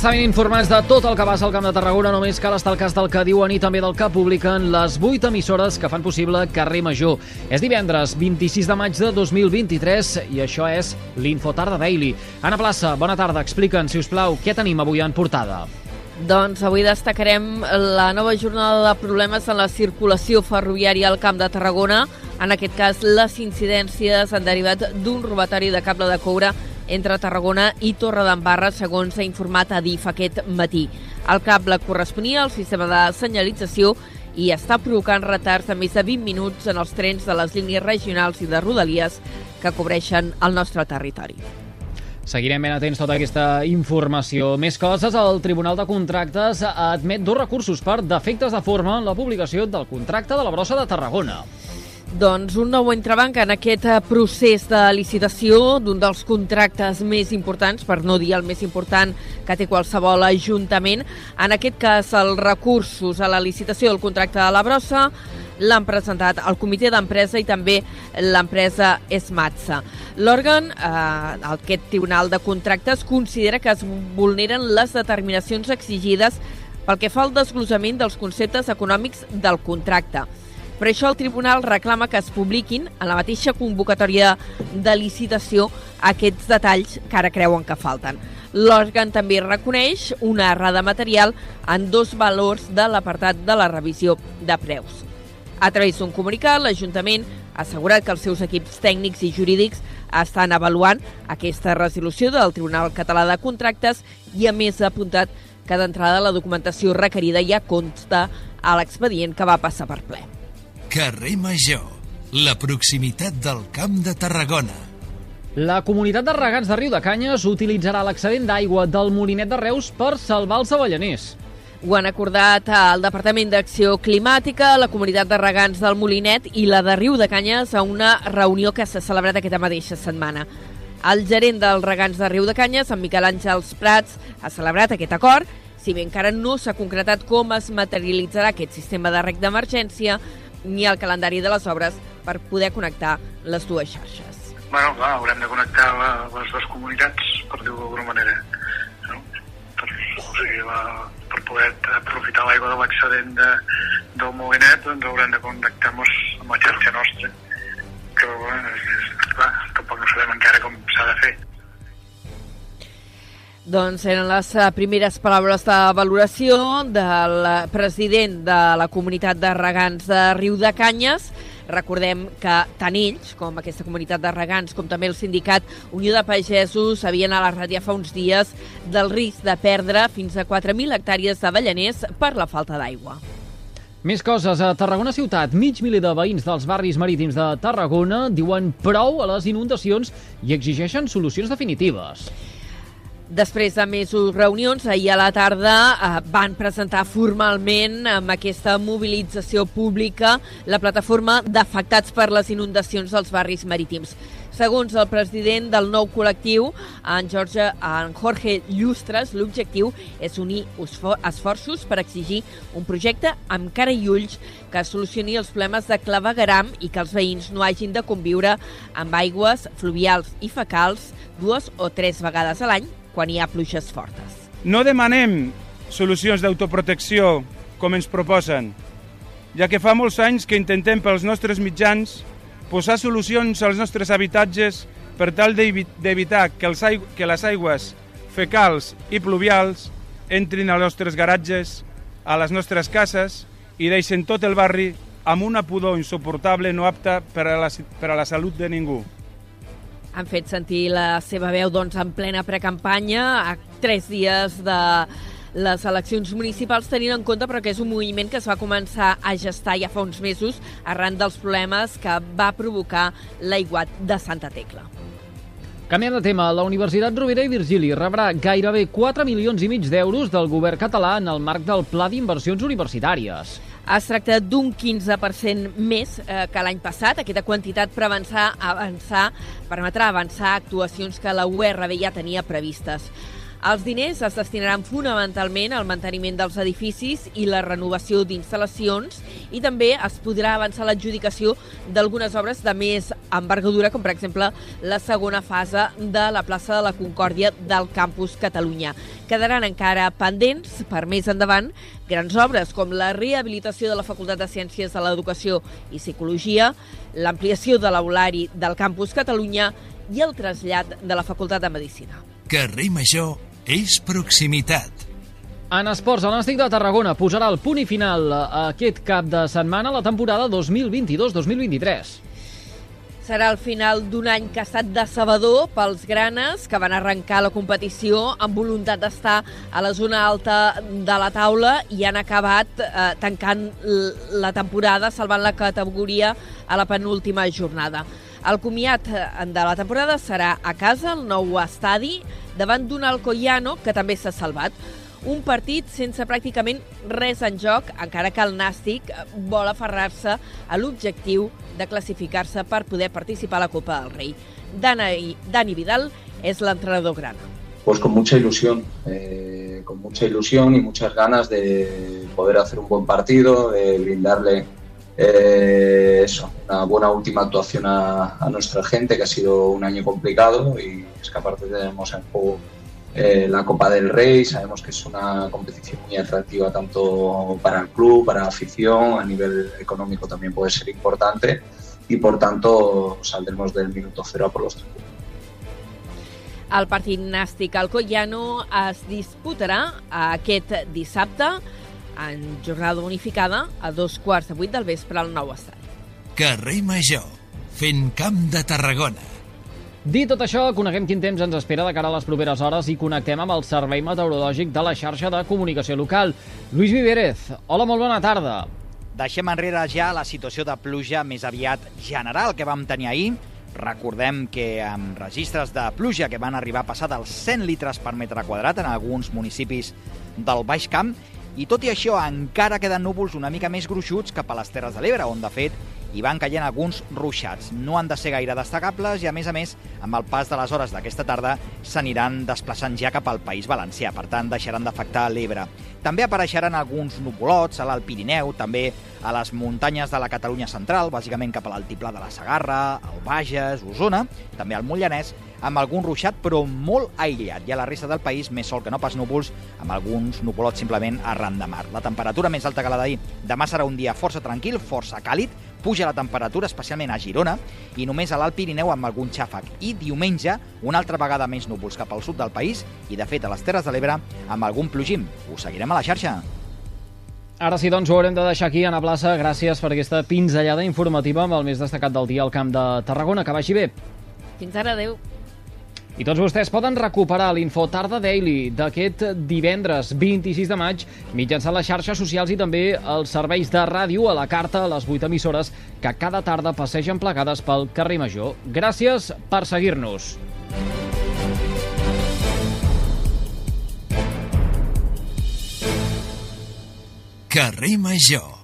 estar ben informats de tot el que passa al Camp de Tarragona, només cal estar al cas del que diuen i també del que publiquen les 8 emissores que fan possible Carrer Major. És divendres 26 de maig de 2023 i això és l'Infotarda Daily. Anna Plaça, bona tarda. Explica'ns, si us plau, què tenim avui en portada. Doncs avui destacarem la nova jornada de problemes en la circulació ferroviària al Camp de Tarragona. En aquest cas, les incidències han derivat d'un robatori de cable de coure entre Tarragona i Torredembarra, segons s'ha informat a DIF aquest matí. El cable corresponia al sistema de senyalització i està provocant retards de més de 20 minuts en els trens de les línies regionals i de rodalies que cobreixen el nostre territori. Seguirem ben atents tota aquesta informació. Més coses, el Tribunal de Contractes admet dos recursos per defectes de forma en la publicació del contracte de la brossa de Tarragona. Doncs un nou entrebanc en aquest eh, procés de licitació d'un dels contractes més importants, per no dir el més important que té qualsevol ajuntament. En aquest cas, els recursos a la licitació del contracte de la brossa l'han presentat al comitè d'empresa i també l'empresa Esmatza. L'òrgan, eh, aquest Tribunal de Contractes, considera que es vulneren les determinacions exigides pel que fa al desglossament dels conceptes econòmics del contracte. Per això el tribunal reclama que es publiquin en la mateixa convocatòria de licitació aquests detalls que ara creuen que falten. L'òrgan també reconeix una errada material en dos valors de l'apartat de la revisió de preus. A través d'un comunicat, l'Ajuntament ha assegurat que els seus equips tècnics i jurídics estan avaluant aquesta resolució del Tribunal Català de Contractes i, a més, ha apuntat que d'entrada la documentació requerida ja consta a l'expedient que va passar per ple. Carrer Major, la proximitat del Camp de Tarragona. La comunitat de regants de Riu de Canyes utilitzarà l'excedent d'aigua del Molinet de Reus per salvar els avellaners. Ho han acordat el Departament d'Acció Climàtica, la comunitat de regants del Molinet i la de Riu de Canyes a una reunió que s'ha celebrat aquesta mateixa setmana. El gerent dels regants de Riu de Canyes, en Miquel Àngels Prats, ha celebrat aquest acord, si bé encara no s'ha concretat com es materialitzarà aquest sistema de rec d'emergència, ni el calendari de les obres per poder connectar les dues xarxes. Bueno, clar, haurem de connectar la, les dues comunitats, per dir-ho d'alguna manera, no? per, o sigui, la, per poder aprofitar l'aigua de l'excedent de, del Molinet, doncs haurem de connectar-nos Doncs eren les eh, primeres paraules de valoració del president de la comunitat de regants de Riu de Canyes. Recordem que tant ells, com aquesta comunitat de regants, com també el sindicat Unió de Pagesos, havien alertat ja fa uns dies del risc de perdre fins a 4.000 hectàrees d'avellaners per la falta d'aigua. Més coses. A Tarragona Ciutat, mig miler de veïns dels barris marítims de Tarragona diuen prou a les inundacions i exigeixen solucions definitives. Després de mesos reunions, ahir a la tarda eh, van presentar formalment amb aquesta mobilització pública la plataforma d'afectats per les inundacions dels barris marítims. Segons el president del nou col·lectiu, en, Jorge, en Jorge Llustres, l'objectiu és unir esforços per exigir un projecte amb cara i ulls que solucioni els problemes de clavegaram i que els veïns no hagin de conviure amb aigües fluvials i fecals dues o tres vegades a l'any quan hi ha pluges fortes. No demanem solucions d'autoprotecció com ens proposen, ja que fa molts anys que intentem pels nostres mitjans posar solucions als nostres habitatges per tal d'evitar que, els que les aigües fecals i pluvials entrin als nostres garatges, a les nostres cases i deixen tot el barri amb una pudor insuportable no apta per a la, per a la salut de ningú han fet sentir la seva veu doncs, en plena precampanya, a tres dies de les eleccions municipals tenint en compte però que és un moviment que es va començar a gestar ja fa uns mesos arran dels problemes que va provocar l'aiguat de Santa Tecla. Canviant de tema, la Universitat Rovira i Virgili rebrà gairebé 4 milions i mig d'euros del govern català en el marc del Pla d'Inversions Universitàries. Es tracta d'un 15% més eh, que l'any passat. Aquesta quantitat per avançar, avançar, permetrà avançar actuacions que la URB ja tenia previstes. Els diners es destinaran fonamentalment al manteniment dels edificis i la renovació d'instal·lacions i també es podrà avançar l'adjudicació d'algunes obres de més envergadura, com per exemple la segona fase de la plaça de la Concòrdia del Campus Catalunya. Quedaran encara pendents, per més endavant, grans obres com la rehabilitació de la Facultat de Ciències de l'Educació i Psicologia, l'ampliació de l'aulari del Campus Catalunya i el trasllat de la Facultat de Medicina. Carrer Major és proximitat. En esports, el Nàstic de Tarragona posarà el punt i final a aquest cap de setmana a la temporada 2022-2023. Serà el final d'un any que ha estat decebedor pels granes, que van arrencar la competició amb voluntat d'estar a la zona alta de la taula i han acabat eh, tancant la temporada, salvant la categoria a la penúltima jornada. El comiat eh, de la temporada serà a casa, al nou estadi, davant d'un Alcoyano que també s'ha salvat. Un partit sense pràcticament res en joc, encara que el Nàstic vol aferrar-se a l'objectiu de classificar-se per poder participar a la Copa del Rei. Dani, Dani Vidal és l'entrenador grana. Pues con mucha ilusión, eh, con mucha ilusión y muchas ganas de poder hacer un buen partido, de brindarle eh, eso, una buena última actuación a, a, nuestra gente, que ha sido un año complicado y es que aparte tenemos en juego eh, la Copa del Rey, sabemos que es una competición muy atractiva tanto para el club, para la afición, a nivel económico también puede ser importante y por tanto saldremos del minuto cero a por los tres. El partit nàstic Alcoyano es disputarà aquest dissabte en jornada unificada a dos quarts de vuit del vespre al nou estadi. Carrer Major, fent camp de Tarragona. Dit tot això, coneguem quin temps ens espera de cara a les properes hores i connectem amb el Servei Meteorològic de la xarxa de comunicació local. Lluís Viverez, hola, molt bona tarda. Deixem enrere ja la situació de pluja més aviat general que vam tenir ahir. Recordem que amb registres de pluja que van arribar a passar dels 100 litres per metre quadrat en alguns municipis del Baix Camp, i tot i això encara queden núvols una mica més gruixuts cap a les Terres de l'Ebre, on de fet hi van caient alguns ruixats. No han de ser gaire destacables i, a més a més, amb el pas de les hores d'aquesta tarda s'aniran desplaçant ja cap al País Valencià, per tant deixaran d'afectar l'Ebre. També apareixeran alguns nuvolots a l'Alt Pirineu, també a les muntanyes de la Catalunya central, bàsicament cap a l'altiplà de la Sagarra, el Bages, Osona, també al Mollanès, amb algun ruixat però molt aïllat. I a la resta del país més sol que no pas núvols, amb alguns nuvolots simplement arran de mar. La temperatura més alta que la d'ahir demà serà un dia força tranquil, força càlid, puja la temperatura, especialment a Girona, i només a l'Alt Pirineu amb algun xàfec. I diumenge, una altra vegada més núvols cap al sud del país i, de fet, a les Terres de l'Ebre amb algun plogim. Us seguirem a la xarxa. Ara sí, doncs ho haurem de deixar aquí, Anna Plaça. Gràcies per aquesta pinzellada informativa amb el més destacat del dia al Camp de Tarragona. Que vagi bé. Fins ara, adeu. I tots vostès poden recuperar l'Info Tarda Daily d'aquest divendres 26 de maig mitjançant les xarxes socials i també els serveis de ràdio a la carta a les 8 emissores que cada tarda passegen plegades pel carrer Major. Gràcies per seguir-nos. Carrer Major